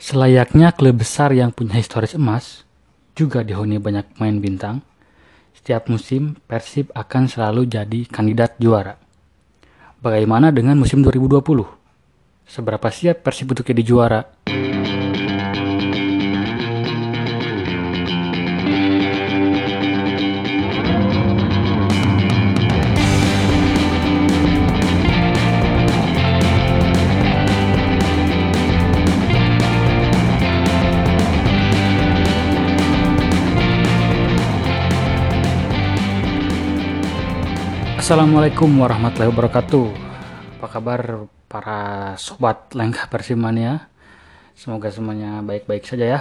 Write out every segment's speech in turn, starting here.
Selayaknya klub besar yang punya historis emas, juga dihuni banyak pemain bintang, setiap musim Persib akan selalu jadi kandidat juara. Bagaimana dengan musim 2020? Seberapa siap Persib untuk jadi juara? Assalamualaikum warahmatullahi wabarakatuh. Apa kabar para sobat lengkah Persimania? Semoga semuanya baik-baik saja ya.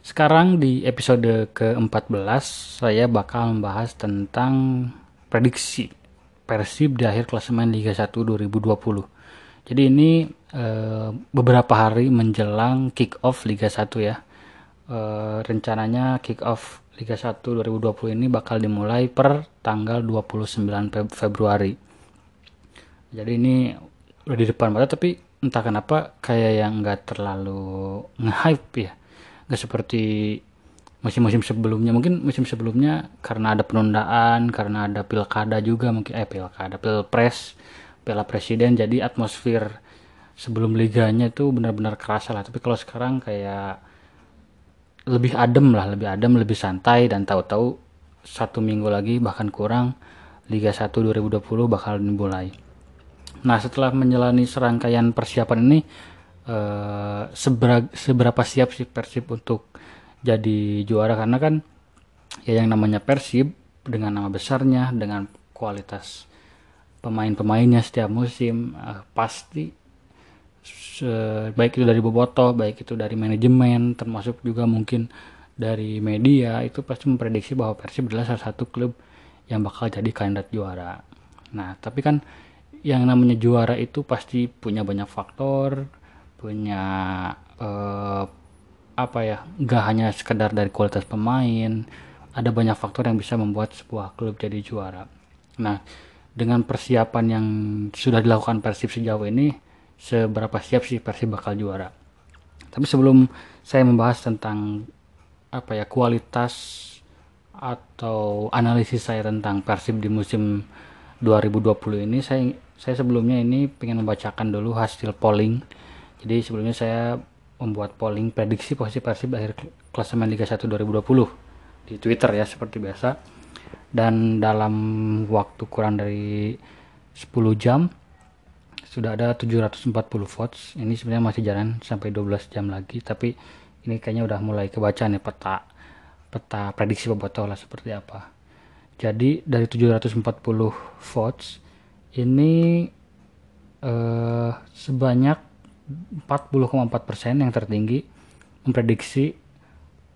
Sekarang di episode ke-14 saya bakal membahas tentang prediksi Persib di akhir klasemen Liga 1 2020. Jadi ini e, beberapa hari menjelang kick off Liga 1 ya. E, rencananya kick off Liga 1 2020 ini bakal dimulai per tanggal 29 Februari. Jadi ini udah di depan mata tapi entah kenapa kayak yang nggak terlalu nge-hype ya. Nggak seperti musim-musim sebelumnya. Mungkin musim sebelumnya karena ada penundaan, karena ada pilkada juga mungkin eh pilkada, pilpres, piala presiden jadi atmosfer sebelum liganya itu benar-benar kerasa lah. Tapi kalau sekarang kayak lebih adem lah lebih adem lebih santai dan tahu-tahu satu minggu lagi bahkan kurang Liga 1 2020 bakal dimulai. Nah setelah menjalani serangkaian persiapan ini eh, seberapa, siap sih Persib untuk jadi juara? Karena kan ya yang namanya Persib dengan nama besarnya dengan kualitas pemain-pemainnya setiap musim eh, pasti baik itu dari boboto baik itu dari manajemen termasuk juga mungkin dari media itu pasti memprediksi bahwa Persib adalah salah satu klub yang bakal jadi kandidat juara. Nah, tapi kan yang namanya juara itu pasti punya banyak faktor, punya eh, apa ya, nggak hanya sekedar dari kualitas pemain, ada banyak faktor yang bisa membuat sebuah klub jadi juara. Nah, dengan persiapan yang sudah dilakukan Persib sejauh ini, seberapa siap sih Persib bakal juara. Tapi sebelum saya membahas tentang apa ya kualitas atau analisis saya tentang Persib di musim 2020 ini saya saya sebelumnya ini pengen membacakan dulu hasil polling. Jadi sebelumnya saya membuat polling prediksi posisi Persib akhir klasemen Liga 1 2020 di Twitter ya seperti biasa. Dan dalam waktu kurang dari 10 jam sudah ada 740 votes. Ini sebenarnya masih jalan sampai 12 jam lagi tapi ini kayaknya udah mulai kebaca nih peta peta prediksi bobotoh lah seperti apa. Jadi dari 740 votes ini eh, sebanyak 40,4% yang tertinggi memprediksi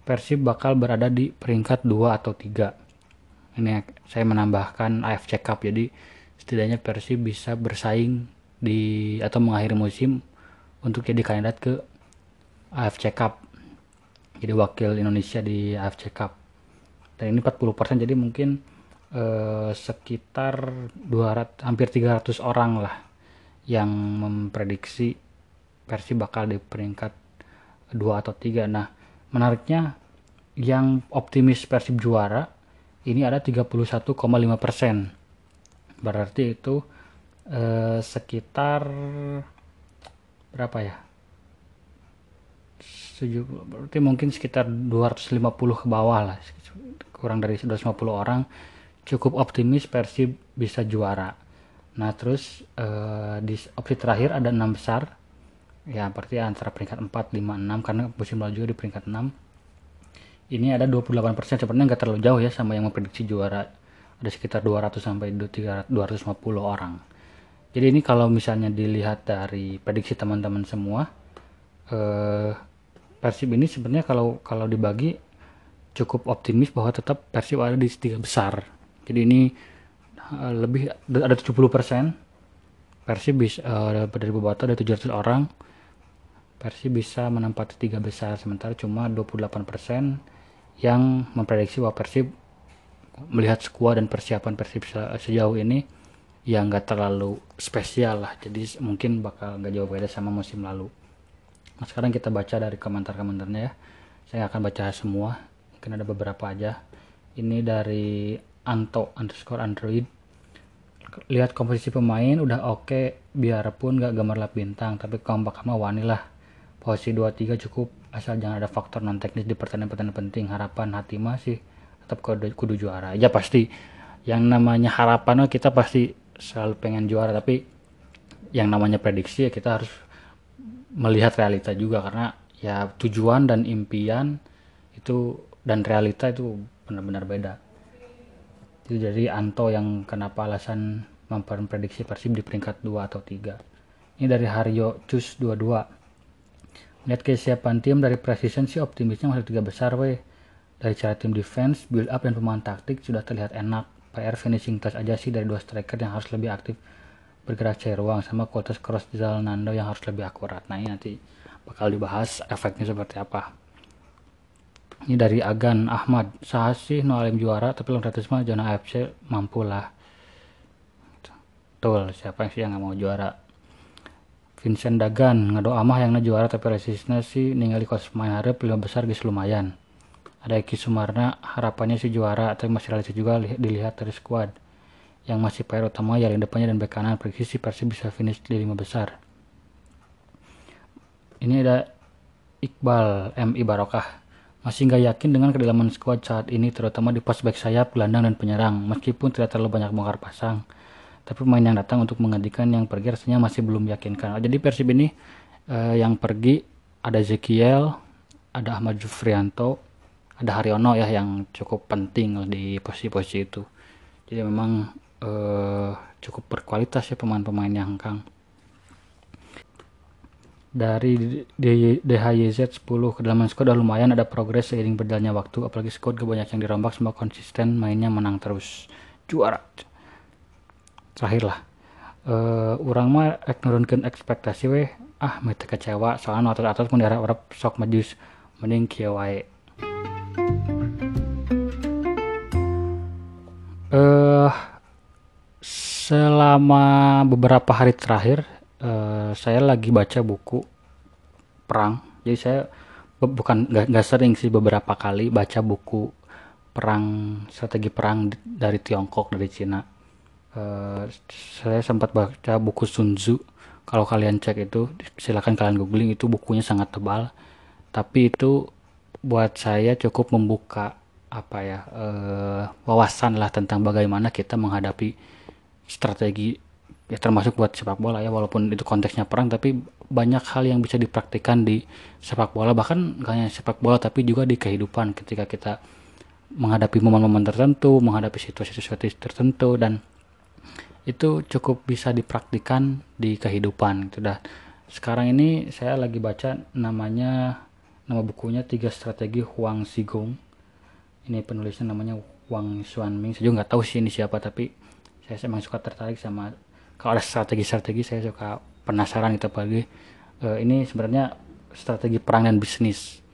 Persib bakal berada di peringkat 2 atau 3 ini saya menambahkan AFC Cup. Jadi setidaknya Persib bisa bersaing di atau mengakhiri musim untuk jadi kandidat ke AFC Cup. Jadi wakil Indonesia di AFC Cup. Dan ini 40% jadi mungkin eh, sekitar 200 hampir 300 orang lah yang memprediksi Persib bakal di peringkat 2 atau 3 nah menariknya yang optimis Persib juara ini ada 31,5 persen. Berarti itu eh, sekitar berapa ya? 70 berarti mungkin sekitar 250 ke bawah lah. Kurang dari 250 orang. Cukup optimis Persib bisa juara. Nah terus eh, di opsi terakhir ada enam besar. Ya berarti antara peringkat 4, 5, 6 karena musim lalu juga di peringkat 6 ini ada 28% sebenarnya nggak terlalu jauh ya sama yang memprediksi juara. Ada sekitar 200 sampai 250 orang jadi ini kalau misalnya dilihat dari prediksi teman-teman semua, eh, Persib ini sebenarnya kalau kalau dibagi cukup optimis bahwa tetap Persib ada di tiga besar. Jadi ini eh, lebih ada 70 persen. Persib bisa uh, dari beberapa ada 700 orang. Persib bisa menempati tiga besar sementara cuma 28 persen yang memprediksi bahwa Persib melihat skuad dan persiapan Persib sejauh ini yang nggak terlalu spesial lah. Jadi mungkin bakal nggak jauh beda sama musim lalu. Nah sekarang kita baca dari komentar-komentarnya ya. Saya akan baca semua. Mungkin ada beberapa aja. Ini dari Anto underscore Android. Lihat komposisi pemain udah oke okay, biarpun gak gemerlap bintang tapi kompak sama wani lah. Posisi 23 cukup asal jangan ada faktor non teknis di pertandingan-pertandingan penting. Harapan hati masih tetap kudu, kudu juara. Ya pasti. Yang namanya harapan kita pasti selalu pengen juara tapi yang namanya prediksi ya kita harus melihat realita juga karena ya tujuan dan impian itu dan realita itu benar-benar beda. Itu jadi Anto yang kenapa alasan memprediksi Persib di peringkat 2 atau 3 ini dari Haryo Cus 22 lihat kesiapan tim dari precision sih optimisnya masih tiga besar weh. Dari cara tim defense build up dan pemain taktik sudah terlihat enak PR finishing touch aja sih dari dua striker yang harus lebih aktif bergerak cari ruang sama kualitas cross di Nando yang harus lebih akurat. Nah ini nanti bakal dibahas efeknya seperti apa. Ini dari Agan Ahmad. Sih no alim juara tapi long mah zona AFC mampu lah betul siapa sih yang nggak mau juara? Vincent Dagan ngado amah yang juara tapi resistnya sih kos main harap lima besar guys lumayan ada Eki Sumarna harapannya sih juara tapi masih realistis juga dilihat dari squad. Yang masih PR utama yang depannya dan bek kanan prediksi Persib bisa finish di lima besar. Ini ada Iqbal MI Barokah masih nggak yakin dengan kedalaman skuad saat ini terutama di pos back sayap, gelandang dan penyerang. Meskipun tidak terlalu banyak bongkar pasang tapi pemain yang datang untuk menggantikan yang pergi rasanya masih belum meyakinkan. Jadi Persib ini eh, yang pergi ada Ezekiel ada Ahmad Jufrianto ada Haryono ya yang cukup penting di posisi-posisi itu. Jadi memang eh, cukup berkualitas ya pemain-pemain yang Kang. Dari DHYZ 10 kedalaman squad udah lumayan ada progres seiring berjalannya waktu apalagi squad gak banyak yang dirombak semua konsisten mainnya menang terus. Juara. Terakhir lah. Uh, orang mah ek ekspektasi weh ah mete kecewa soalnya atas atas pun diharap harap sok majus mending kia wae uh, selama beberapa hari terakhir uh, saya lagi baca buku perang. Jadi saya bukan nggak sering sih beberapa kali baca buku perang strategi perang dari Tiongkok dari Cina. Uh, saya sempat baca buku Sun Tzu. Kalau kalian cek itu silahkan kalian googling itu bukunya sangat tebal. Tapi itu buat saya cukup membuka apa ya uh, wawasan lah tentang bagaimana kita menghadapi strategi ya termasuk buat sepak bola ya walaupun itu konteksnya perang tapi banyak hal yang bisa dipraktikkan di sepak bola bahkan gak hanya sepak bola tapi juga di kehidupan ketika kita menghadapi momen-momen tertentu menghadapi situasi-situasi tertentu dan itu cukup bisa dipraktikkan di kehidupan itu dah sekarang ini saya lagi baca namanya nama bukunya tiga strategi Huang Zigong ini penulisnya namanya Wang Xuanming saya juga nggak tahu sih ini siapa tapi saya memang suka tertarik sama kalau ada strategi-strategi saya suka penasaran gitu apalagi uh, ini sebenarnya strategi perang dan bisnis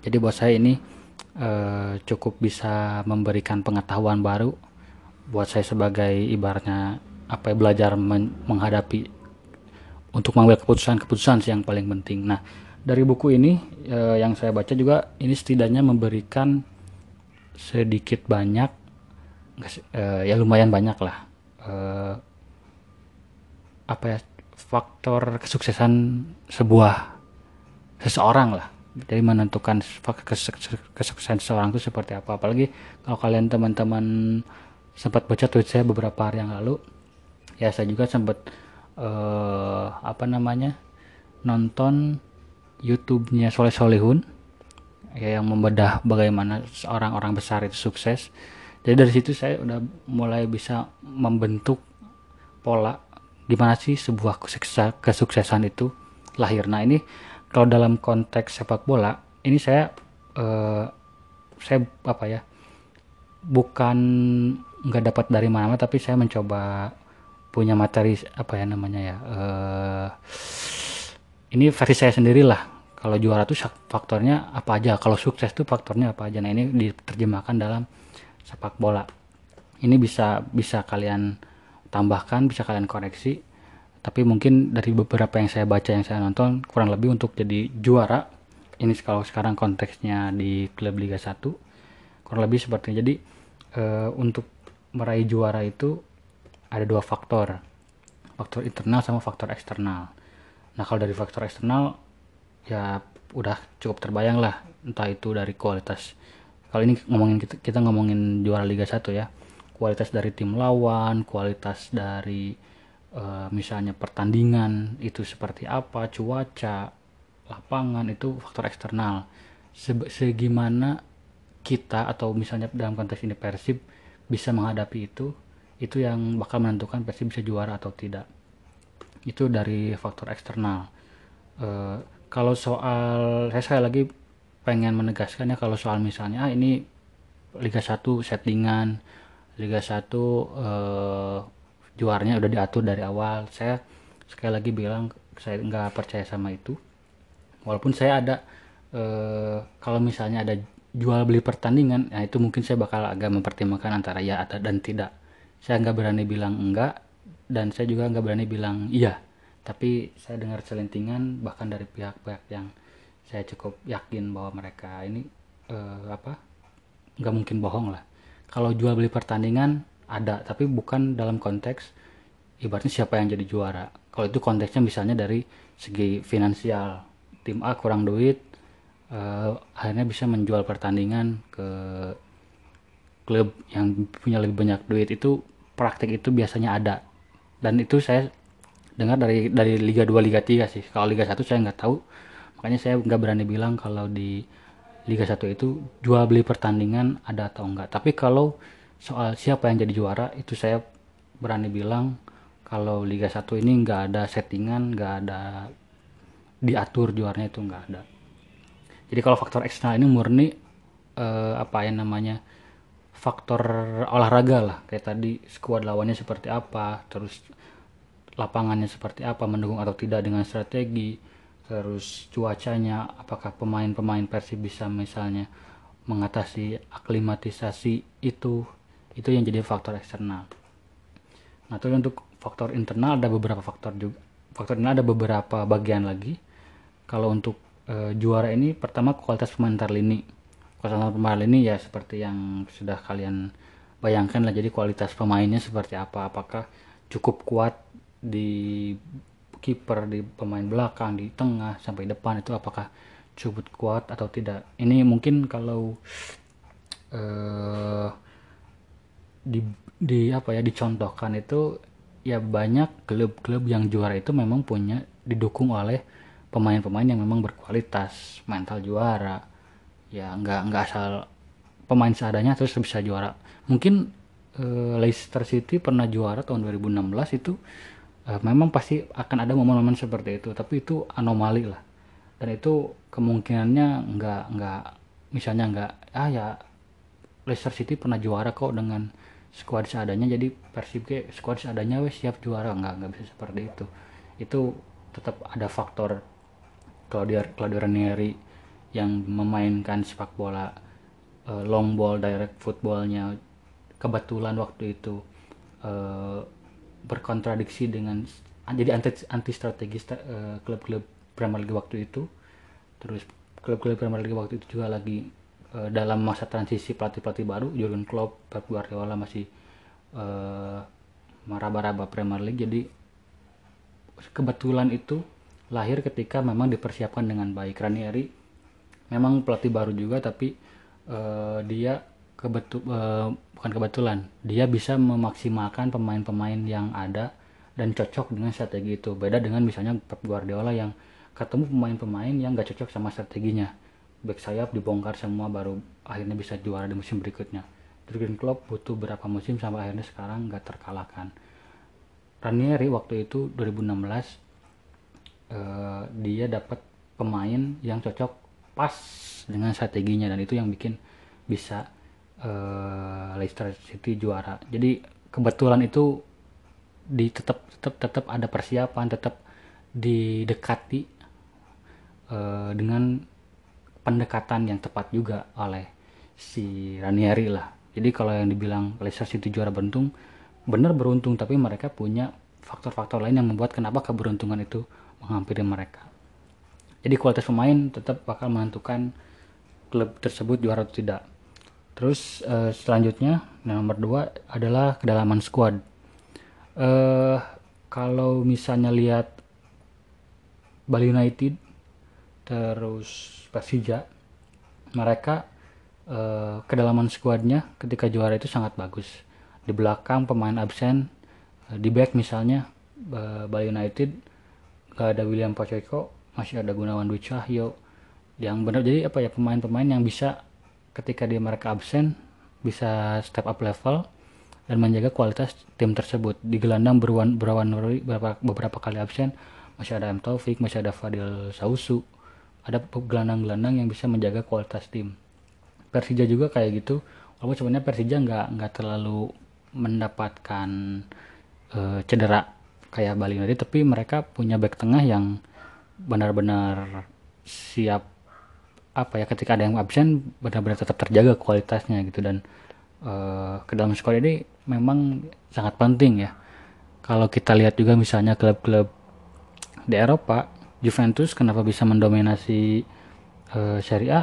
jadi buat saya ini uh, cukup bisa memberikan pengetahuan baru buat saya sebagai ibaratnya apa ya belajar men menghadapi untuk mengambil keputusan-keputusan sih yang paling penting. Nah dari buku ini uh, yang saya baca juga ini setidaknya memberikan sedikit banyak uh, ya lumayan banyak lah. Uh, apa ya faktor kesuksesan sebuah seseorang lah. Jadi menentukan kesuksesan seseorang itu seperti apa. Apalagi kalau kalian teman-teman sempat baca tweet saya beberapa hari yang lalu ya saya juga sempat uh, apa namanya nonton YouTube-nya Soleh Solihun ya, yang membedah bagaimana seorang orang besar itu sukses. Jadi dari situ saya udah mulai bisa membentuk pola gimana sih sebuah kesuksesan itu lahir. Nah ini kalau dalam konteks sepak bola ini saya uh, saya apa ya bukan nggak dapat dari mana tapi saya mencoba punya materi apa ya namanya ya uh, ini versi saya sendiri lah kalau juara tuh faktornya apa aja? Kalau sukses tuh faktornya apa aja? Nah ini diterjemahkan dalam sepak bola. Ini bisa bisa kalian tambahkan bisa kalian koreksi. Tapi mungkin dari beberapa yang saya baca yang saya nonton kurang lebih untuk jadi juara ini kalau sekarang konteksnya di klub Liga 1 kurang lebih seperti jadi uh, untuk meraih juara itu ada dua faktor. Faktor internal sama faktor eksternal. Nah kalau dari faktor eksternal ya udah cukup terbayang lah entah itu dari kualitas. Kalau ini ngomongin kita, kita ngomongin juara Liga 1 ya. Kualitas dari tim lawan kualitas dari uh, misalnya pertandingan itu seperti apa cuaca lapangan itu faktor eksternal. Se segimana kita atau misalnya dalam konteks ini Persib bisa menghadapi itu itu yang bakal menentukan Persib bisa juara atau tidak. Itu dari faktor eksternal. Uh, kalau soal saya sekali lagi pengen menegaskan ya kalau soal misalnya ah, ini Liga 1 settingan Liga 1 eh, juaranya udah diatur dari awal. Saya sekali lagi bilang saya nggak percaya sama itu. Walaupun saya ada eh, kalau misalnya ada jual beli pertandingan nah itu mungkin saya bakal agak mempertimbangkan antara ya atau dan tidak. Saya nggak berani bilang enggak dan saya juga nggak berani bilang iya tapi saya dengar celentingan bahkan dari pihak-pihak yang saya cukup yakin bahwa mereka ini uh, apa nggak mungkin bohong lah. Kalau jual beli pertandingan ada tapi bukan dalam konteks ibaratnya siapa yang jadi juara. Kalau itu konteksnya misalnya dari segi finansial. Tim A kurang duit uh, akhirnya bisa menjual pertandingan ke klub yang punya lebih banyak duit. Itu praktek itu biasanya ada. Dan itu saya dengar dari dari Liga 2 Liga 3 sih. Kalau Liga 1 saya nggak tahu. Makanya saya nggak berani bilang kalau di Liga 1 itu jual beli pertandingan ada atau enggak tapi kalau soal siapa yang jadi juara itu saya berani bilang kalau Liga 1 ini nggak ada settingan nggak ada diatur juaranya itu nggak ada. Jadi kalau faktor eksternal ini murni eh, apa ya namanya faktor olahraga lah. Kayak tadi skuad lawannya seperti apa terus lapangannya seperti apa mendukung atau tidak dengan strategi terus cuacanya apakah pemain-pemain Persib bisa misalnya mengatasi aklimatisasi itu itu yang jadi faktor eksternal. Nah terus untuk faktor internal ada beberapa faktor juga faktor ini ada beberapa bagian lagi. Kalau untuk e, juara ini pertama kualitas pemain lini kualitas pemain lini ya seperti yang sudah kalian bayangkan lah jadi kualitas pemainnya seperti apa? Apakah cukup kuat di kiper di pemain belakang di tengah sampai depan itu apakah cukup kuat atau tidak. Ini mungkin kalau uh, di di apa ya dicontohkan itu ya banyak klub-klub yang juara itu memang punya didukung oleh pemain-pemain yang memang berkualitas mental juara. Ya nggak nggak asal pemain seadanya terus bisa juara. Mungkin uh, Leicester City pernah juara tahun 2016 itu uh, memang pasti akan ada momen-momen seperti itu tapi itu anomali lah. Dan itu kemungkinannya nggak nggak misalnya nggak ah ya Leicester City pernah juara kok dengan skuad seadanya jadi Persib ke skuad seadanya wes siap juara. Nggak nggak bisa seperti itu. Itu tetap ada faktor Claudio Claudio Ranieri yang memainkan sepak bola uh, long ball direct footballnya. Kebetulan waktu itu uh, berkontradiksi dengan jadi anti anti strategi uh, klub-klub Premier League waktu itu. Terus klub-klub Premier League waktu itu juga lagi uh, dalam masa transisi pelatih-pelatih baru Jurgen Klopp Pep Guardiola masih uh, meraba-raba Premier League. Jadi kebetulan itu lahir ketika memang dipersiapkan dengan baik. Ranieri memang pelatih baru juga tapi uh, dia kebetul uh, bukan kebetulan. Dia bisa memaksimalkan pemain-pemain yang ada dan cocok dengan strategi itu. Beda dengan misalnya Pep Guardiola yang ketemu pemain-pemain yang gak cocok sama strateginya. Back sayap dibongkar semua baru akhirnya bisa juara di musim berikutnya. Jurgen Klopp butuh berapa musim sampai akhirnya sekarang gak terkalahkan. Ranieri waktu itu 2016 uh, eh, dia dapat pemain yang cocok pas dengan strateginya dan itu yang bikin bisa uh, Leicester City juara jadi kebetulan itu di tetap tetap tetap ada persiapan tetap didekati uh, dengan pendekatan yang tepat juga oleh si Ranieri lah jadi kalau yang dibilang Leicester City juara beruntung benar beruntung tapi mereka punya faktor-faktor lain yang membuat kenapa keberuntungan itu menghampiri mereka. Jadi kualitas pemain tetap bakal menentukan klub tersebut juara atau tidak. Terus uh, selanjutnya nomor dua adalah kedalaman squad. Uh, kalau misalnya lihat Bali United terus Persija mereka uh, kedalaman skuadnya ketika juara itu sangat bagus di belakang pemain absen uh, di back misalnya uh, Bali United gak ada William Pacheco masih ada Gunawan Dwi Cahyo yang benar jadi apa ya pemain-pemain yang bisa ketika dia mereka absen bisa step up level dan menjaga kualitas tim tersebut. Di gelandang berawan berawan beberapa, beberapa kali absen masih ada M. Taufik masih ada Fadil Sausu. Ada gelandang-gelandang yang bisa menjaga kualitas tim. Persija juga kayak gitu. Walaupun sebenarnya Persija nggak nggak terlalu mendapatkan uh, cedera kayak Bali United tapi mereka punya back tengah yang benar-benar siap apa ya ketika ada yang absen benar-benar tetap terjaga kualitasnya gitu. Dan uh, ke dalam skor ini memang sangat penting ya. Kalau kita lihat juga misalnya klub-klub di Eropa Juventus kenapa bisa mendominasi uh, Serie A?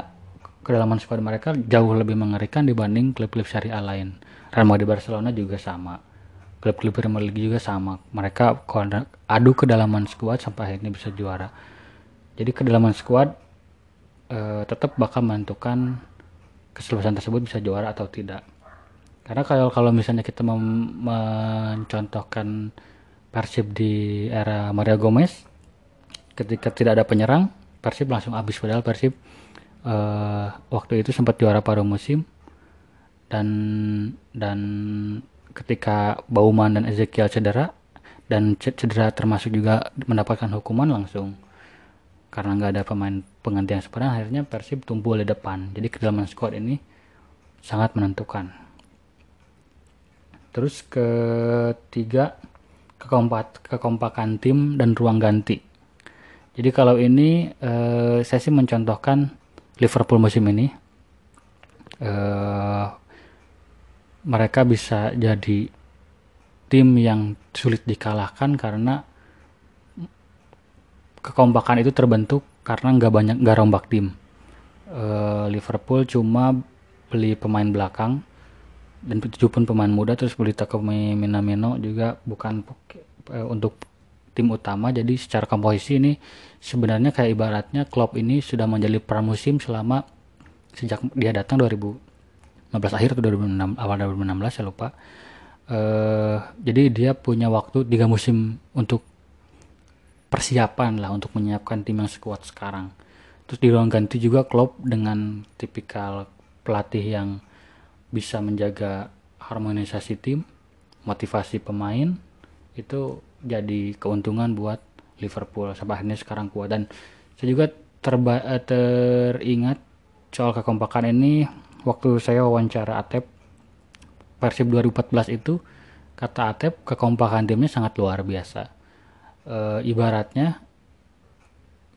Kedalaman squad mereka jauh lebih mengerikan dibanding klub-klub Serie A lain. Real Madrid Barcelona juga sama. Klub-klub Premier League juga sama. Mereka adu kedalaman squad sampai akhirnya bisa juara. Jadi kedalaman squad uh, tetap bakal menentukan kesuksesan tersebut bisa juara atau tidak. Karena kalau kalau misalnya kita mem mencontohkan Persib di era Mario Gomez ketika tidak ada penyerang Persib langsung habis. Padahal Persib uh, waktu itu sempat juara paruh musim. Dan dan ketika Bauman dan Ezekiel cedera dan cedera termasuk juga mendapatkan hukuman langsung karena nggak ada pemain pengganti yang sebenarnya akhirnya Persib tumbuh di depan. Jadi kedalaman squad ini sangat menentukan. Terus ketiga kekompak kekompakan tim dan ruang ganti. Jadi kalau ini uh, saya sih mencontohkan Liverpool musim ini. Uh, mereka bisa jadi tim yang sulit dikalahkan karena kekompakan itu terbentuk karena nggak banyak nggak rombak tim. Uh, Liverpool cuma beli pemain belakang dan itu pun pemain muda terus beli Takumi Minamino juga bukan uh, untuk tim utama jadi secara komposisi ini sebenarnya kayak ibaratnya Klopp ini sudah menjadi pramusim selama sejak dia datang 2015 akhir atau 2006 awal 2016 saya lupa uh, jadi dia punya waktu tiga musim untuk persiapan lah untuk menyiapkan tim yang sekuat sekarang. Terus di ruang ganti juga Klopp dengan tipikal pelatih yang bisa menjaga harmonisasi tim motivasi pemain itu jadi keuntungan buat Liverpool. Sampai akhirnya sekarang kuat. Dan saya juga terba eh, teringat soal kekompakan ini waktu saya wawancara Atep Persib 2014 itu kata Atep kekompakan timnya sangat luar biasa e, ibaratnya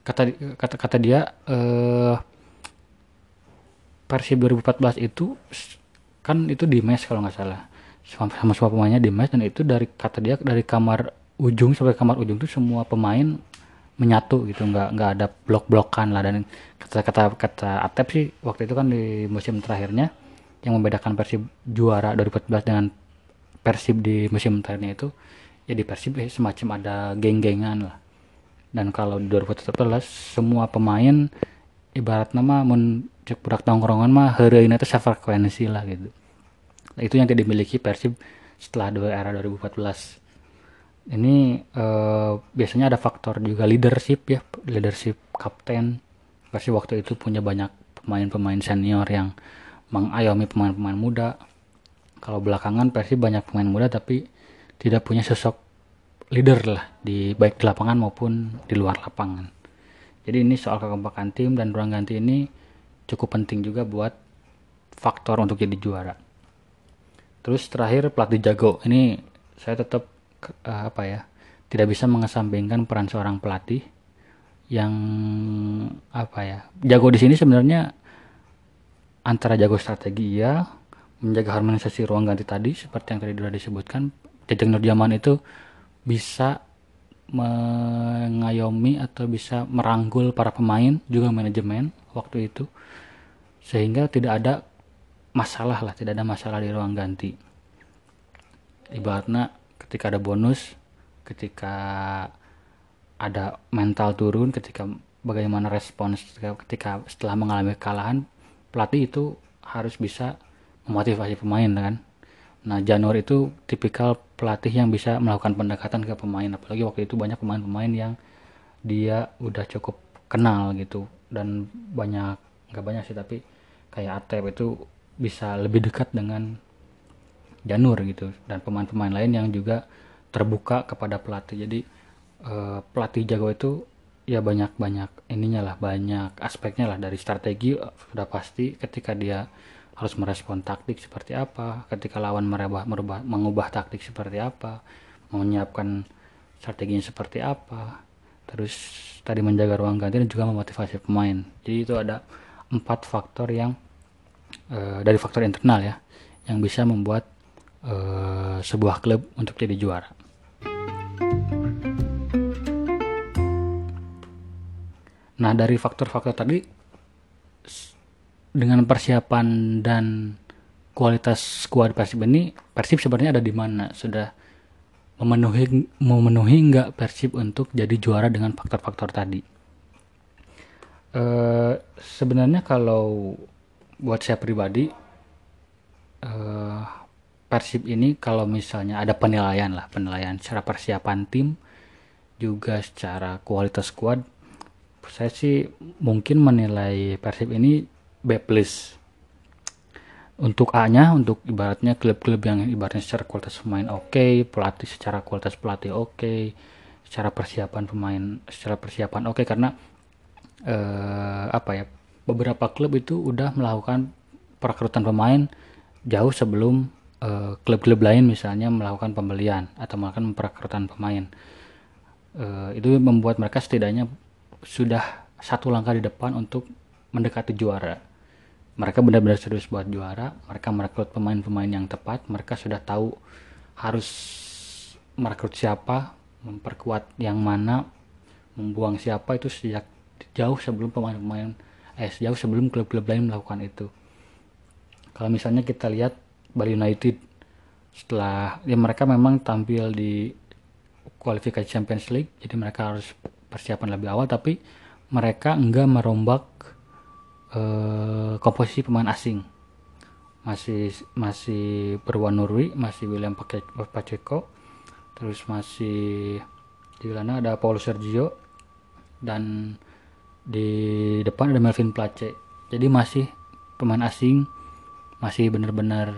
kata kata kata dia e, Persib 2014 itu kan itu di mes kalau nggak salah. Sama, sama semua pemainnya di mes dan itu dari kata dia dari kamar ujung sampai kamar ujung tuh semua pemain menyatu gitu. Nggak nggak ada blok-blokan lah. Dan kata kata kata Atep sih waktu itu kan di musim terakhirnya yang membedakan Persib juara 2014 dengan Persib di musim terakhirnya itu ya di Persib eh, semacam ada geng-gengan lah. Dan kalau di 2014 semua pemain ibarat nama mun cek budak tongkrongan mah ini tuh sefrekuensi lah gitu. Nah, itu yang tidak dimiliki Persib setelah dua era 2014 ini uh, biasanya ada faktor juga leadership ya leadership kapten. Pasti waktu itu punya banyak pemain-pemain senior yang mengayomi pemain-pemain muda. Kalau belakangan pasti banyak pemain muda tapi tidak punya sosok leader lah di baik di lapangan maupun di luar lapangan. Jadi ini soal kekompakan tim dan ruang ganti ini cukup penting juga buat faktor untuk jadi juara. Terus terakhir pelatih jago. Ini saya tetap uh, apa ya tidak bisa mengesampingkan peran seorang pelatih yang apa ya jago di sini sebenarnya antara jago strategi ya menjaga harmonisasi ruang ganti tadi seperti yang tadi sudah disebutkan Jajang Nurjaman itu bisa mengayomi atau bisa merangkul para pemain juga manajemen waktu itu. Sehingga tidak ada masalah lah tidak ada masalah di ruang ganti. Ibaratnya ketika ada bonus ketika ada mental turun ketika bagaimana respons ketika, setelah mengalami kekalahan pelatih itu harus bisa memotivasi pemain kan? Nah Janur itu tipikal pelatih yang bisa melakukan pendekatan ke pemain apalagi waktu itu banyak pemain-pemain yang dia udah cukup kenal gitu. Dan banyak nggak banyak sih tapi kayak Atep itu bisa lebih dekat dengan Janur gitu. Dan pemain-pemain lain yang juga terbuka kepada pelatih. Jadi uh, pelatih jago itu ya banyak-banyak ininya lah banyak aspeknya lah. Dari strategi uh, sudah pasti ketika dia harus merespon taktik seperti apa ketika lawan merubah, merubah mengubah taktik seperti apa menyiapkan strateginya seperti apa terus tadi menjaga ruang ganti dan juga memotivasi pemain jadi itu ada empat faktor yang uh, dari faktor internal ya yang bisa membuat uh, sebuah klub untuk jadi juara. Nah dari faktor-faktor tadi dengan persiapan dan kualitas skuad Persib ini Persib sebenarnya ada di mana sudah memenuhi memenuhi nggak Persib untuk jadi juara dengan faktor-faktor tadi. Uh, sebenarnya kalau buat saya pribadi uh, Persib ini kalau misalnya ada penilaian lah penilaian secara persiapan tim juga secara kualitas squad saya sih mungkin menilai Persib ini B plus. Untuk A nya untuk ibaratnya klub-klub yang ibaratnya secara kualitas pemain oke okay, pelatih secara kualitas pelatih oke okay, secara persiapan pemain secara persiapan oke okay, karena uh, apa ya beberapa klub itu udah melakukan perekrutan pemain jauh sebelum Eh, klub-klub lain misalnya melakukan pembelian atau melakukan perekrutan pemain. Uh, itu membuat mereka setidaknya sudah satu langkah di depan untuk mendekati juara mereka benar-benar serius buat juara. Mereka merekrut pemain-pemain yang tepat. Mereka sudah tahu harus merekrut siapa memperkuat yang mana membuang siapa itu sejak jauh sebelum pemain-pemain eh jauh sebelum klub-klub lain melakukan itu. Kalau misalnya kita lihat Bali United setelah ya mereka memang tampil di kualifikasi Champions League jadi mereka harus persiapan lebih awal tapi mereka enggak merombak uh, komposisi pemain asing masih masih berwanurwi masih William Pacheco terus masih di sana ada Paulo Sergio dan di depan ada Melvin Place jadi masih pemain asing masih benar-benar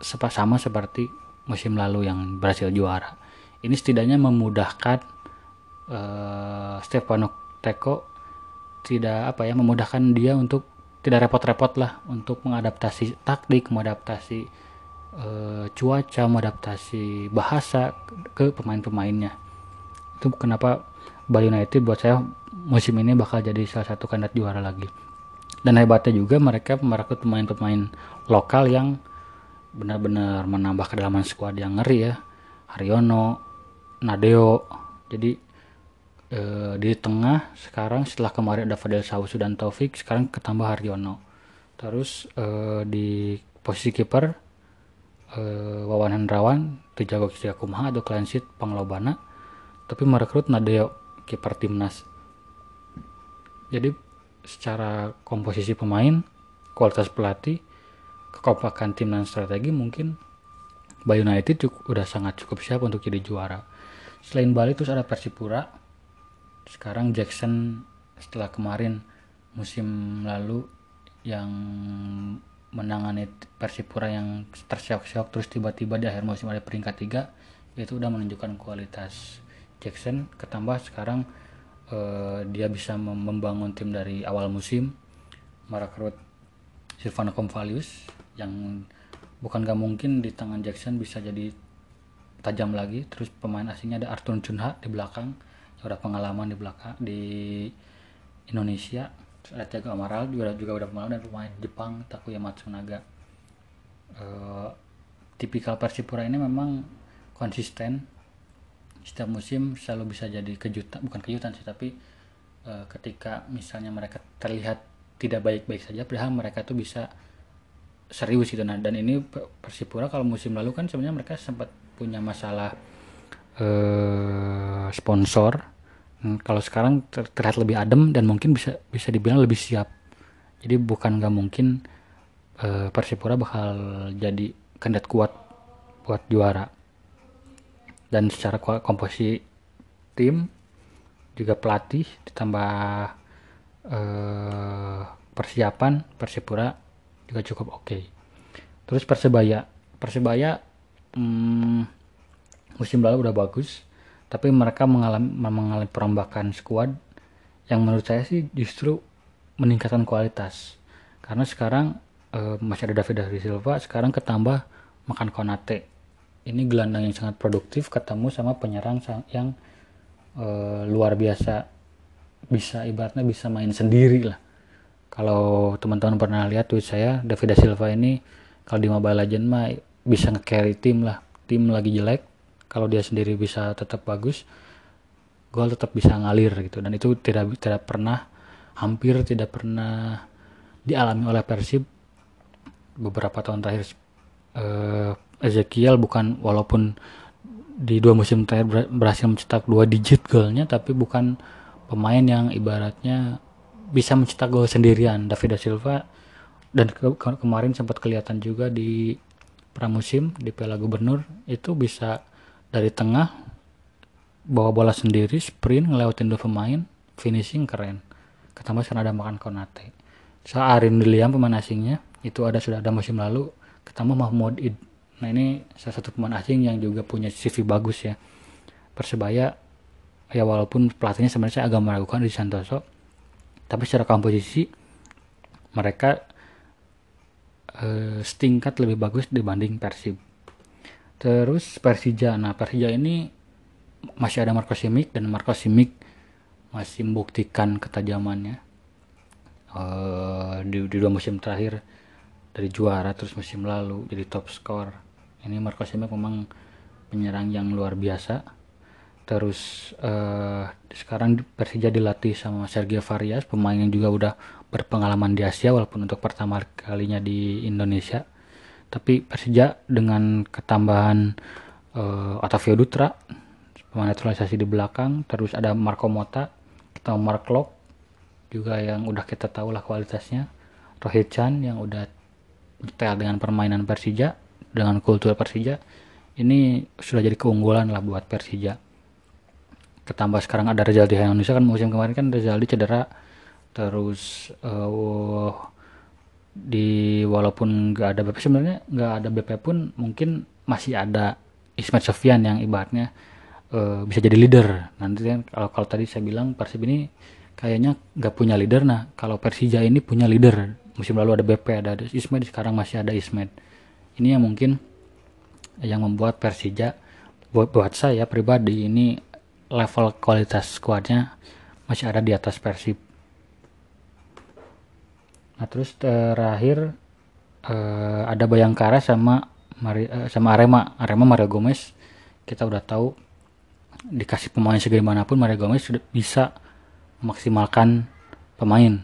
sama seperti musim lalu yang berhasil juara. Ini setidaknya memudahkan uh, Stefano Teko tidak apa ya memudahkan dia untuk tidak repot-repot lah untuk mengadaptasi taktik, mengadaptasi uh, cuaca, mengadaptasi bahasa ke pemain-pemainnya. Itu kenapa Bali United buat saya musim ini bakal jadi salah satu kandidat juara lagi. Dan hebatnya juga mereka merekrut pemain-pemain lokal yang benar-benar menambah kedalaman skuad yang ngeri ya Haryono Nadeo jadi eh, di tengah sekarang setelah kemarin ada Fadel Sausu dan Taufik sekarang ketambah Haryono terus eh, di posisi kiper eh, Wawan Hendrawan Tujago Kumaha atau Clansit Panglobana tapi merekrut Nadeo kiper timnas jadi secara komposisi pemain kualitas pelatih kekompakan tim dan strategi mungkin Bali United cukup, udah sangat cukup siap untuk jadi juara. Selain Bali terus ada Persipura. Sekarang Jackson setelah kemarin musim lalu yang menangani Persipura yang terseok-seok terus tiba-tiba di akhir musim ada peringkat tiga itu udah menunjukkan kualitas Jackson. Ketambah sekarang uh, dia bisa membangun tim dari awal musim. Merekrut Silvano Convalius yang bukan gak mungkin di tangan Jackson bisa jadi tajam lagi. Terus pemain asingnya ada Arthur Chunha di belakang ada pengalaman di belakang di Indonesia. Ada Thiago Amaral juga juga udah pengalaman dan pemain Jepang Takuya Matsunaga. Uh, tipikal Persipura ini memang konsisten. Setiap musim selalu bisa jadi kejutan bukan kejutan sih tapi uh, ketika misalnya mereka terlihat tidak baik-baik saja padahal mereka tuh bisa serius gitu. Nah dan ini Persipura kalau musim lalu kan sebenarnya mereka sempat punya masalah uh, sponsor. Hmm, kalau sekarang ter terlihat lebih adem dan mungkin bisa bisa dibilang lebih siap. Jadi bukan nggak mungkin uh, Persipura bakal jadi kandidat kuat buat juara. Dan secara komposisi tim juga pelatih ditambah uh, persiapan Persipura juga cukup oke. Okay. terus Persebaya. Persebaya hmm, musim lalu udah bagus tapi mereka mengalami mengalami perombakan skuad yang menurut saya sih justru meningkatkan kualitas. Karena sekarang uh, masih ada David Dari Silva sekarang ketambah makan Konate. Ini gelandang yang sangat produktif ketemu sama penyerang yang uh, luar biasa. Bisa ibaratnya bisa main sendiri lah. Kalau teman-teman pernah lihat tweet saya David Silva ini kalau di Mobile Legend mah bisa nge-carry tim lah. Tim lagi jelek kalau dia sendiri bisa tetap bagus gol tetap bisa ngalir gitu. Dan itu tidak tidak pernah hampir tidak pernah dialami oleh Persib beberapa tahun terakhir. Uh, Ezekiel bukan walaupun di dua musim terakhir berhasil mencetak dua digit golnya tapi bukan pemain yang ibaratnya bisa mencetak gol sendirian. David Silva dan ke kemarin sempat kelihatan juga di pramusim di Piala Gubernur itu bisa dari tengah bawa bola sendiri sprint ngelewatin dua pemain finishing keren ketambah sekarang ada makan Konate so Arin William pemain asingnya itu ada sudah ada musim lalu ketambah Mahmud Id Nah ini salah satu pemain asing yang juga punya CV bagus ya. Persebaya ya walaupun pelatihnya sebenarnya saya agak meragukan di Santoso, tapi secara komposisi mereka eh, setingkat lebih bagus dibanding Persib. Terus Persija, nah Persija ini masih ada Marco Simic dan Marco Simic masih membuktikan ketajamannya. Uh, di, di dua musim terakhir dari juara terus musim lalu jadi top skor ini Marco Simic memang penyerang yang luar biasa. Terus uh, sekarang Persija dilatih sama Sergio Varias pemain yang juga udah berpengalaman di Asia walaupun untuk pertama kalinya di Indonesia tapi Persija dengan ketambahan uh, Otavio Dutra pemain naturalisasi di belakang terus ada Marco Mota kita Mark Lok juga yang udah kita tahu lah kualitasnya Rohit Chan yang udah detail dengan permainan Persija dengan kultur Persija. Ini sudah jadi keunggulan lah buat Persija. Ketambah sekarang ada Rezaldi Indonesia kan musim kemarin kan Rezaldi cedera terus uh, di walaupun nggak ada BP sebenarnya nggak ada BP pun mungkin masih ada Ismet Sofian yang ibaratnya uh, bisa jadi leader. Nanti kan kalau kalau tadi saya bilang Persib ini kayaknya nggak punya leader. Nah kalau Persija ini punya leader musim lalu ada BP ada Ismet sekarang masih ada Ismet. Ini yang mungkin yang membuat Persija buat buat saya pribadi ini level kualitas skuadnya masih ada di atas Persib. Nah terus terakhir uh, ada Bayangkara sama Mari, uh, sama Arema. Arema Mario Gomez. Kita udah tahu dikasih pemain segimana pun Mario Gomez sudah bisa memaksimalkan pemain.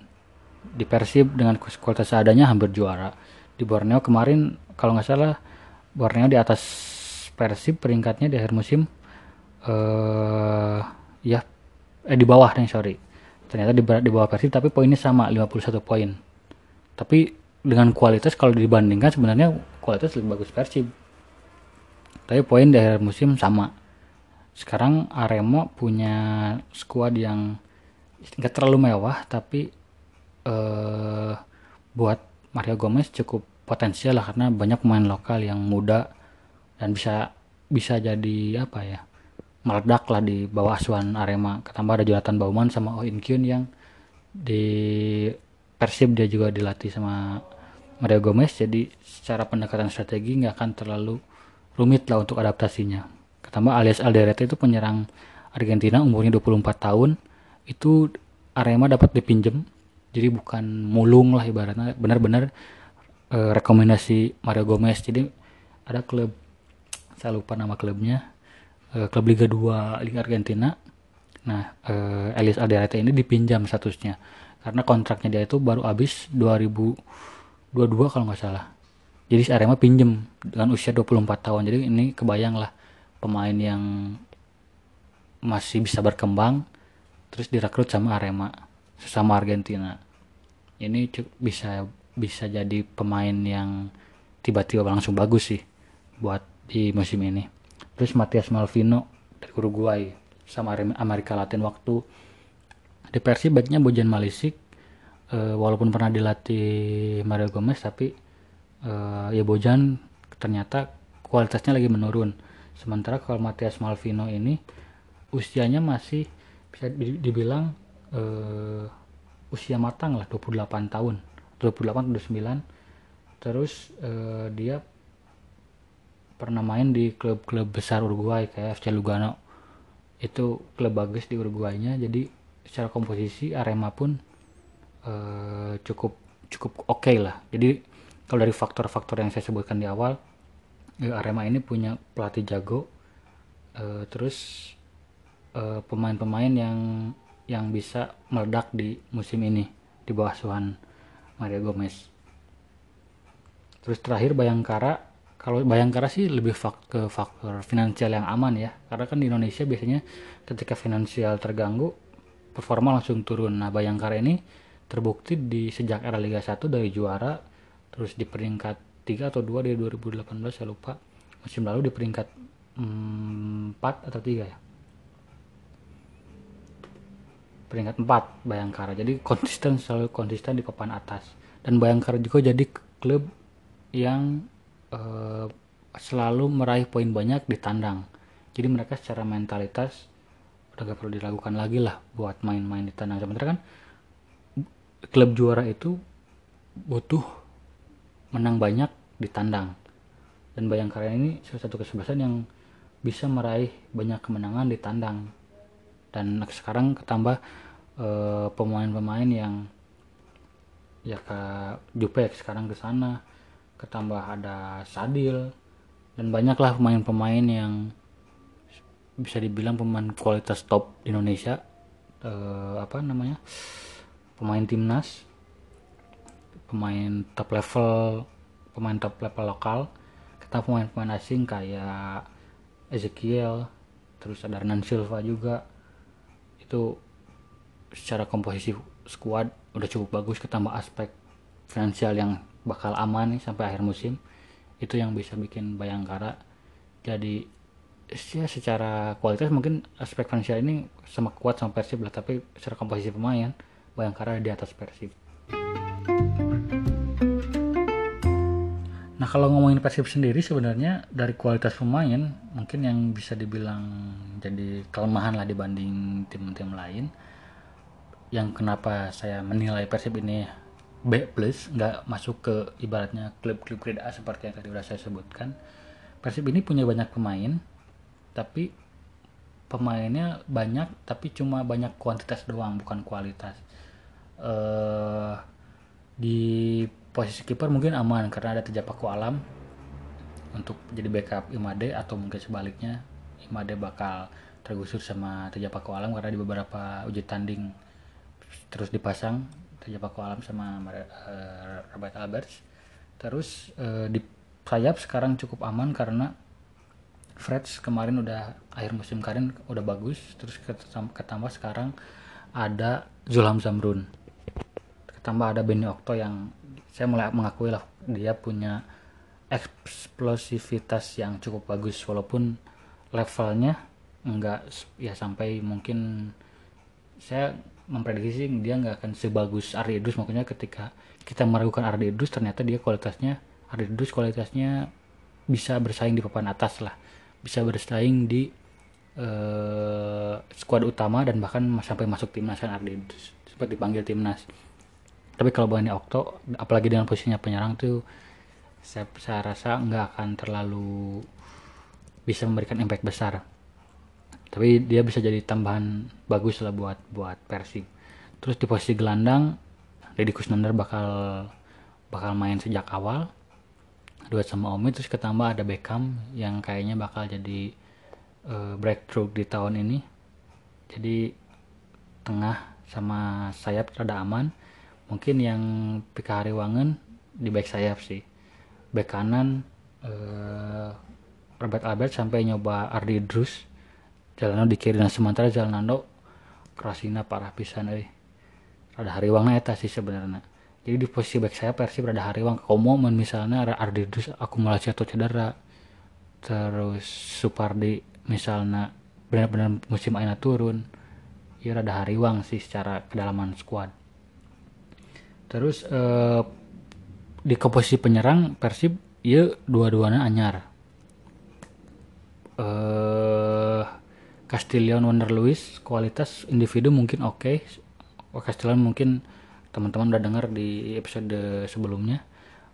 Di Persib dengan kualitas seadanya hampir juara. Di Borneo kemarin kalau nggak salah Borneo di atas Persib peringkatnya di akhir musim uh, ya eh di bawah nih sorry. Ternyata di, di bawah Persib tapi poinnya sama 51 poin tapi dengan kualitas kalau dibandingkan sebenarnya kualitas lebih bagus Persib. Tapi poin di akhir musim sama. Sekarang Arema punya skuad yang nggak terlalu mewah tapi uh, buat Mario Gomez cukup potensial lah karena banyak pemain lokal yang muda dan bisa bisa jadi apa ya meledak lah di bawah asuhan Arema. Ketambah ada Jonathan Bauman sama Oh In Kyun yang di Persib dia juga dilatih sama Mario Gomez jadi secara pendekatan strategi nggak akan terlalu rumit lah untuk adaptasinya. Ketambah alias Alderete itu penyerang Argentina umurnya 24 tahun. Itu Arema dapat dipinjem jadi bukan mulung lah ibaratnya. Benar-benar uh, rekomendasi Mario Gomez. Jadi ada klub saya lupa nama klubnya uh, klub Liga 2 Liga Argentina. Nah uh, Elias Alderete ini dipinjam statusnya karena kontraknya dia itu baru habis 2022 kalau nggak salah. Jadi Arema pinjem dengan usia 24 tahun. Jadi ini kebayang lah pemain yang masih bisa berkembang terus direkrut sama Arema sesama Argentina. Ini bisa bisa jadi pemain yang tiba-tiba langsung bagus sih buat di musim ini. Terus Matias Malvino dari Uruguay sama Amerika Latin waktu di Persib baiknya Bojan Malisik e, walaupun pernah dilatih Mario Gomez tapi e, ya Bojan ternyata kualitasnya lagi menurun. Sementara kalau Matias Malvino ini usianya masih bisa dibilang e, usia matang lah 28 tahun. 28 29 terus e, dia pernah main di klub-klub besar Uruguay kayak FC Lugano. Itu klub bagus di Uruguaynya jadi secara komposisi Arema pun uh, cukup cukup oke okay lah. Jadi kalau dari faktor-faktor yang saya sebutkan di awal uh, Arema ini punya pelatih jago uh, terus pemain-pemain yang yang bisa meledak di musim ini di bawah suhan Mario Gomez. Terus terakhir Bayangkara. Kalau Bayangkara sih lebih fak ke faktor finansial yang aman ya. Karena kan di Indonesia biasanya ketika finansial terganggu performa langsung turun. Nah Bayangkara ini terbukti di sejak era Liga 1 dari juara terus di peringkat 3 atau 2 dari 2018 saya lupa musim lalu di peringkat hmm, 4 atau 3 ya? Peringkat 4 Bayangkara. Jadi konsisten selalu konsisten di papan atas. Dan Bayangkara juga jadi klub yang uh, selalu meraih poin banyak di tandang. Jadi mereka secara mentalitas udah gak perlu diragukan lagi lah buat main-main di tandang sementara kan klub juara itu butuh menang banyak di tandang. Dan Bayangkara ini salah satu kesebelasan yang bisa meraih banyak kemenangan di tandang. Dan sekarang ketambah eh, pemain-pemain yang ya ke Jupek sekarang ke sana ketambah ada Sadil dan banyaklah pemain-pemain yang bisa dibilang pemain kualitas top di Indonesia uh, apa namanya pemain timnas pemain top level pemain top level lokal kita pemain-pemain asing kayak Ezekiel terus ada Hernan Silva juga. Itu secara komposisi squad udah cukup bagus ketambah aspek finansial yang bakal aman nih sampai akhir musim. Itu yang bisa bikin Bayangkara jadi ya secara kualitas mungkin aspek finansial ini sama kuat sama Persib lah tapi secara komposisi pemain Bayangkara di atas Persib. Nah kalau ngomongin Persib sendiri sebenarnya dari kualitas pemain mungkin yang bisa dibilang jadi kelemahan lah dibanding tim-tim lain yang kenapa saya menilai Persib ini B plus nggak masuk ke ibaratnya klub-klub grade A seperti yang tadi sudah saya sebutkan Persib ini punya banyak pemain tapi pemainnya banyak tapi cuma banyak kuantitas doang bukan kualitas. Uh, di posisi kiper mungkin aman karena ada Tejapaku Alam untuk jadi backup Imade atau mungkin sebaliknya Imade bakal tergusur sama Tejapaku Alam karena di beberapa uji tanding terus dipasang Raja Paku Alam sama uh, Robert Alberts. Terus uh, di sayap sekarang cukup aman karena Freds kemarin udah akhir musim kemarin udah bagus terus ketambah sekarang ada Zulham Zamrun. Ketambah ada Benny Okto yang saya mulai mengakui lah dia punya eksplosivitas yang cukup bagus walaupun levelnya enggak ya sampai mungkin saya memprediksi dia nggak akan sebagus Ardi Idrus. Makanya ketika kita meragukan Ardi Idrus ternyata dia kualitasnya Ardi Idrus kualitasnya bisa bersaing di papan atas lah bisa bersaing di uh, skuad utama dan bahkan sampai masuk timnas kan Ardi. Sempat dipanggil timnas. Tapi kalau Bani Okto apalagi dengan posisinya penyerang tuh saya, saya rasa nggak akan terlalu bisa memberikan impact besar. Tapi dia bisa jadi tambahan bagus lah buat buat Persib. Terus di posisi gelandang Deddy Kusnandar bakal bakal main sejak awal duet sama Omi terus ketambah ada Beckham yang kayaknya bakal jadi uh, breakthrough di tahun ini. Jadi tengah sama sayap rada aman. Mungkin yang Pika Hariwangen di back sayap sih. Back kanan uh, Robert Albert sampai nyoba Ardi Drus. Jalan di kiri dan sementara Nando Krasina parah pisan eh rada hariwangna eta sih sebenarnya jadi di posisi back saya Persib rada hariwang komo misalnya ada Ardidus akumulasi atau cedera terus Supardi misalnya benar-benar musim aina turun ya rada hariwang sih secara kedalaman squad. Terus eh, di komposisi penyerang Persib ya dua-duanya anyar. Eh Castillion Wonder Lewis kualitas individu mungkin oke. Okay. Castillion mungkin teman-teman udah dengar di episode sebelumnya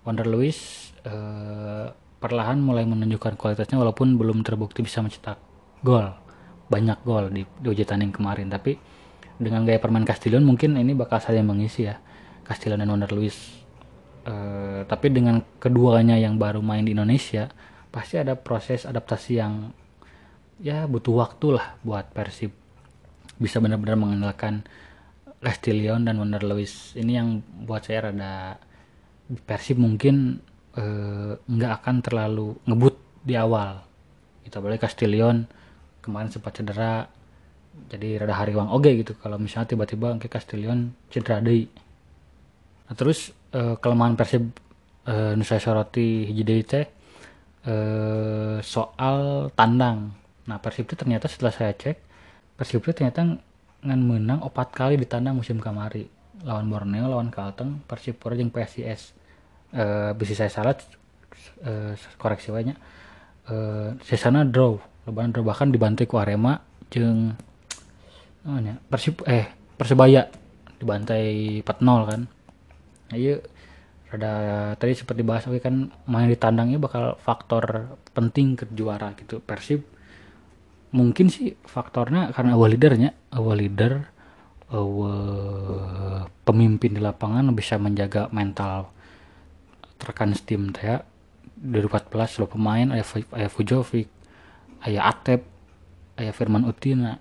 Wonder Lewis eh, perlahan mulai menunjukkan kualitasnya walaupun belum terbukti bisa mencetak gol. Banyak gol di, di uji tanding kemarin tapi dengan gaya permain Castillion mungkin ini bakal saling mengisi ya Castillion dan Wonder Lewis eh, tapi dengan keduanya yang baru main di Indonesia pasti ada proses adaptasi yang ya butuh waktu lah buat Persib bisa benar-benar mengenalkan Castillion dan Wonder Lewis. Ini yang buat saya rada Persib mungkin eh, nggak akan terlalu ngebut di awal. Kita boleh Castillion kemarin sempat cedera jadi rada hariwang oke gitu. Kalau misalnya tiba-tiba ke Castillion cedera deh nah, terus eh, kelemahan Persib eh, Nusa Soroti hiji teh eh, soal tandang. Nah Persib itu ternyata setelah saya cek Persib itu ternyata ngan menang opat kali di tandang musim kamari. Lawan Borneo lawan Kalteng Persipura yang PSIS uh, bisa saya salah uh, koreksi banyak. Uh, sesana draw. Lebaran draw. Bahkan dibantai ku Arema jeng namanya? Persib eh Persebaya dibantai 4-0 kan. Ayo iya, ada tadi seperti bahas oke kan main di tandangnya bakal faktor penting ke juara gitu. Persib mungkin sih faktornya karena awal leadernya awal leader awal pemimpin di lapangan bisa menjaga mental terkan steam ya. 2014 lo pemain ayah, ayah Fujovic ayah Atep ayah Firman Utina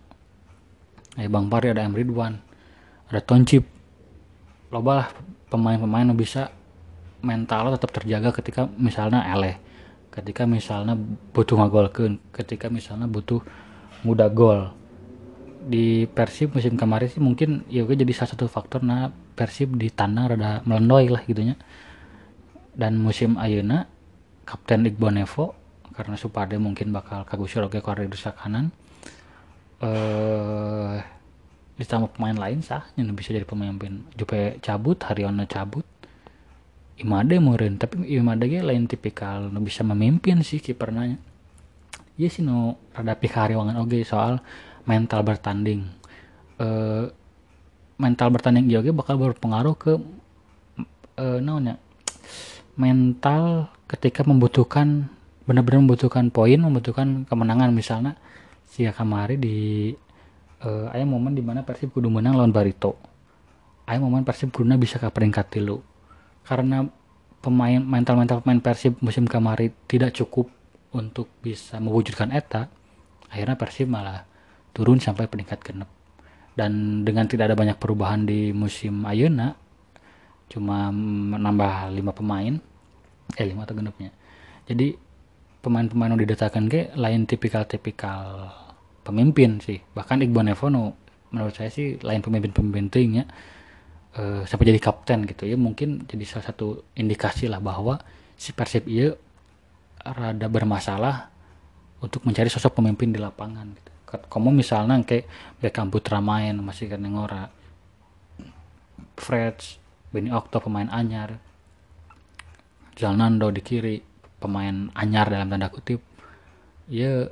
ayah Bang Pari ada Emre Ridwan ada Toncip loba lah pemain-pemain bisa mental tetap terjaga ketika misalnya eleh ketika misalnya butuh ngagolkeun ketika misalnya butuh muda gol. Di Persib musim kemarin sih mungkin ya gue jadi salah satu faktor nah Persib di tanah rada melendoy lah gitunya. Dan musim Ayuna Kapten Iqbal Nevo karena Supade mungkin bakal kagusur oke ke rusak kanan eh ditambah pemain lain sah yang bisa jadi pemimpin. Jupe cabut Haryono cabut Imade meureun tapi Imade ge lain tipikal nu bisa memimpin sih kipernya. Iya sih nu rada pikari wangan oge soal mental bertanding. E, mental bertanding iya oge bakal berpengaruh ke e, naonnya mental ketika membutuhkan benar-benar membutuhkan poin membutuhkan kemenangan. Misalnya sia kamari di uh, aya momen di mana Persib kudu menang lawan Barito. Aya momen Persib kudu bisa ke peringkat tilu karena pemain mental-mental pemain Persib musim kemarin tidak cukup untuk bisa mewujudkan eta akhirnya Persib malah turun sampai peringkat genep dan dengan tidak ada banyak perubahan di musim Ayuna cuma menambah lima pemain eh lima atau genepnya jadi pemain-pemain yang didatakan ke lain tipikal-tipikal pemimpin sih. Bahkan Iqbal Nevono menurut saya sih lain pemimpin-pemimpin tingnya uh, sampai jadi kapten gitu ya mungkin jadi salah satu indikasi lah bahwa si Persib iya rada bermasalah untuk mencari sosok pemimpin di lapangan gitu. Kamu misalnya kayak Beckham Putra main masih kan ngora Freds, Benny Okto pemain anyar, Jalnando di kiri pemain anyar dalam tanda kutip, ya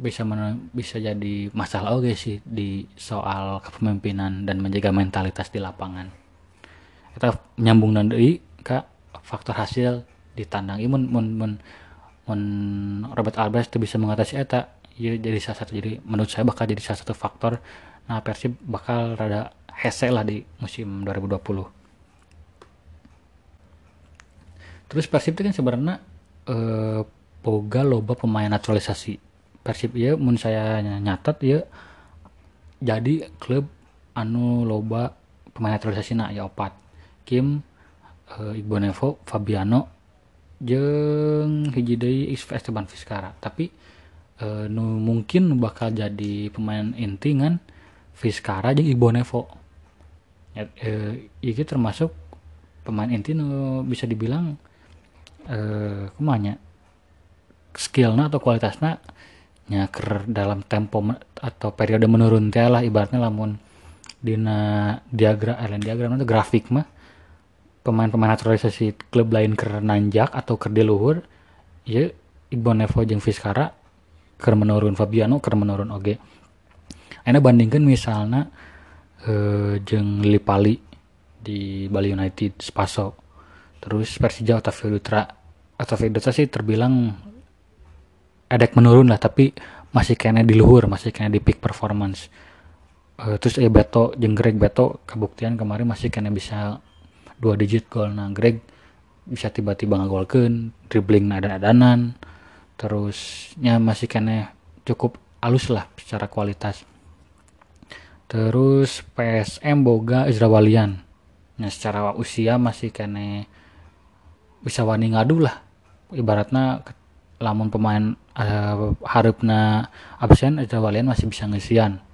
bisa men bisa jadi masalah oke sih di soal kepemimpinan dan menjaga mentalitas di lapangan. Kita nyambung nanti ke faktor hasil di tandang imun mun mun mun Robert Alvarez itu bisa mengatasi eta. Ya jadi salah satu jadi menurut saya bakal jadi salah satu faktor. Nah Persib bakal rada hese lah di musim 2020 terus Persib itu kan sebenarnya eh, boga loba pemain naturalisasi Persib ya mun saya nyatat ya jadi klub anu loba pemain naturalisasi na ya opat. Kim uh, Iqbal Nevo Fabiano jeng hiji deui Esteban Vizcara tapi uh, nu mungkin bakal jadi pemain inti kan Vizcara jeung Iqbal Nevo. Ya, uh, ini termasuk pemain inti nu bisa dibilang uh, kumanya skillnya atau kualitasnya nyaker dalam tempo atau periode menurun teh lah ibaratnya lamun dina diagram eh diagram itu grafik mah pemain-pemain naturalisasi klub lain ke nanjak atau ke di luhur ya Iqbal Nevo jeung Vizcara ke menurun Fabiano ke menurun oge okay. bandingkan misalnya eh, jeng Lipali di Bali United Spaso terus Persija Otavio Dutra Otavio Dutra sih terbilang edek menurun lah tapi masih kena di luhur masih kena di peak performance. Uh, terus ya Beto jeng Greg Beto kebuktian kemarin masih kena bisa dua digit gol. Nah Greg bisa tiba-tiba ngagolkan dribbling nadan-nadanan terusnya masih kena cukup halus lah secara kualitas. Terus PSM Boga Izrawalian nah secara usia masih kena bisa wani ngadu lah. Ibaratnya lamun pemain uh, harapna absen aja walian masih bisa ngesian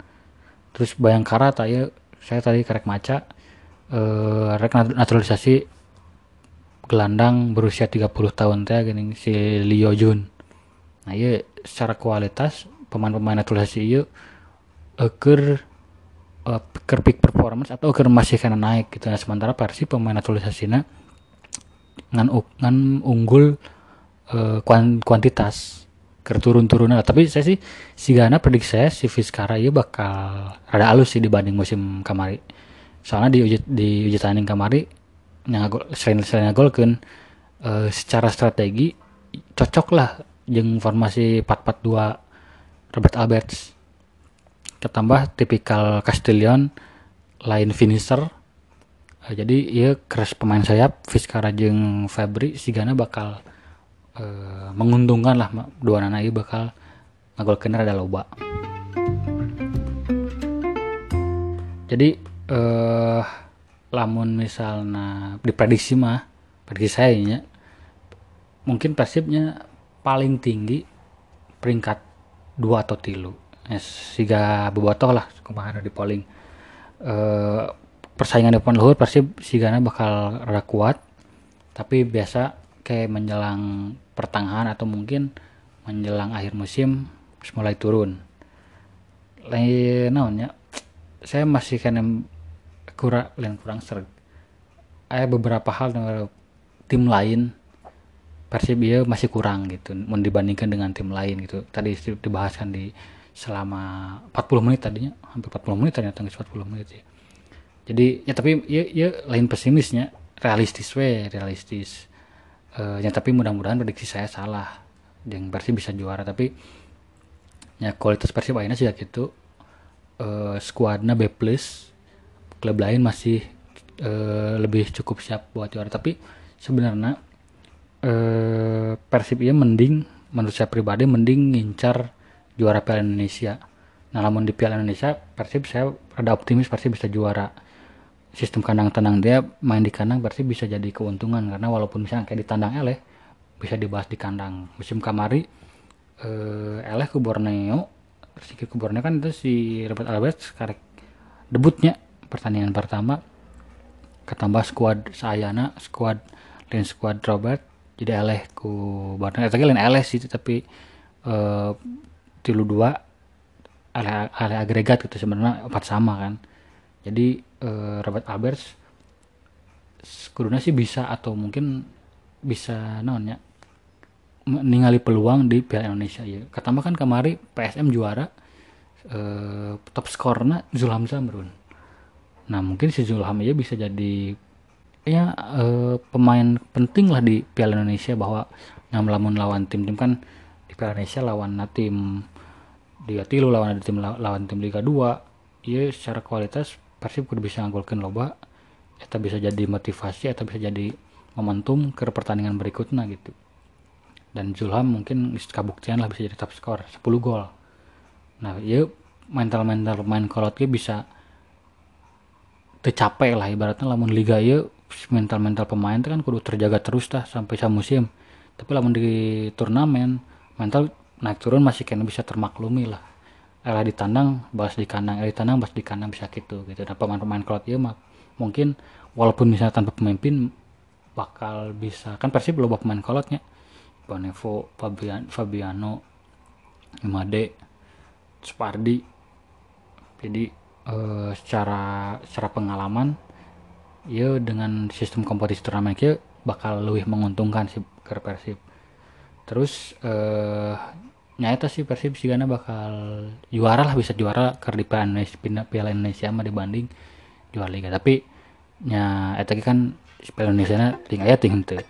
terus bayangkara tadi saya tadi karek maca uh, rek naturalisasi gelandang berusia 30 tahun teh gini si Leo Jun. Nah iya secara kualitas pemain-pemain naturalisasi iya eker uh, ker peak performance atau eker masih kena naik gitu. Nah sementara versi pemain naturalisasinya ngan ngan unggul uh, kuantitas keturun-turun tapi saya sih si Gana prediksi saya si Vizcara ya bakal rada halus sih dibanding musim kamari. Soalnya di uji di uji tanding kamari yang selain selain gol kan uh, secara strategi cocok lah yang formasi 4-4-2 Robert Alberts. Ketambah tipikal Castellion lain finisher. Uh, jadi ya keras pemain sayap Vizcara jeng Fabri si Gana bakal uh, menguntungkan lah dua anak ini bakal ngagol kena ada loba. Jadi uh, lamun misalnya diprediksi mah prediksi saya ya mungkin persibnya paling tinggi peringkat dua atau tilu. Ya, siga bebotoh lah kemarin di polling. Uh, persaingan depan luhur persib sigana bakal rada kuat tapi biasa kayak menjelang pertengahan atau mungkin menjelang akhir musim mulai turun. Lain naonnya saya masih kan kurang lain kurang ser ada beberapa hal dengan tim lain Persib ya masih kurang gitu dibandingkan dengan tim lain gitu. Tadi dibahaskan di selama 40 menit tadinya hampir 40 menit ternyata 40 menit ya jadi ya tapi ya, ya lain pesimisnya realistis we realistis uh, ya tapi mudah-mudahan prediksi saya salah. Yang Persib bisa juara tapi ya kualitas Persib akhirnya sih gitu uh, skuadnya B plus klub lain masih uh, lebih cukup siap buat juara. Tapi sebenarnya uh, Persib ini mending menurut saya pribadi mending ngincar juara Piala Indonesia. Nah namun di Piala Indonesia Persib saya ada optimis Persib bisa juara sistem kandang tenang dia main di kandang berarti bisa jadi keuntungan. Karena walaupun misalnya kayak di tandang eleh bisa dibahas di kandang. Musim kamari eh, eleh ke Borneo tersikir ke Borneo kan itu si Robert Albert sekarang debutnya pertandingan pertama. Ketambah squad sayana squad lain squad Robert. Jadi eleh ku Borneo. Tapi lain eleh sih tapi eh, tilu dua eleh, eleh agregat gitu sebenarnya empat sama kan jadi uh, Robert Albers kuduna sih bisa atau mungkin bisa nonnya ningali peluang di Piala Indonesia ya kata kan kemari PSM juara uh, top skornya Zulham Zamrun nah mungkin si Zulham ya bisa jadi ya uh, pemain penting lah di Piala Indonesia bahwa yang melamun lawan tim-tim kan di Piala Indonesia lawan tim Liga Tilu lawan tim lawan tim Liga 2 ya secara kualitas Persib kudu bisa nganggulkan loba eta bisa jadi motivasi atau bisa jadi momentum ke pertandingan berikutnya gitu. Dan Zulham mungkin kabuktian lah bisa jadi top skor 10 gol. Nah ya mental-mental pemain kolot bisa tercapai lah ibaratnya lamun liga ya mental-mental pemain itu kan kudu terjaga terus tah sampai sa musim. Tapi lamun di turnamen mental naik turun masih kena bisa termaklumi lah elah di tandang bahas di kandang elah di tandang bahas di kandang bisa gitu gitu. Nah pemain-pemain kolot ya mungkin walaupun misalnya tanpa pemimpin bakal bisa. Kan Persib loba pemain kolotnya Bonevo Fabian, Fabiano Imade Spardi. Jadi uh, secara secara pengalaman ya dengan sistem kompetisi turnamen ya bakal lebih menguntungkan si ke Persib. Terus uh, nyata sih Persib sih karena bakal juara lah bisa juara karena di Piala Indonesia, mah dibanding juara liga. Tapi nya eta kan Piala Indonesia tinggal ya tinggal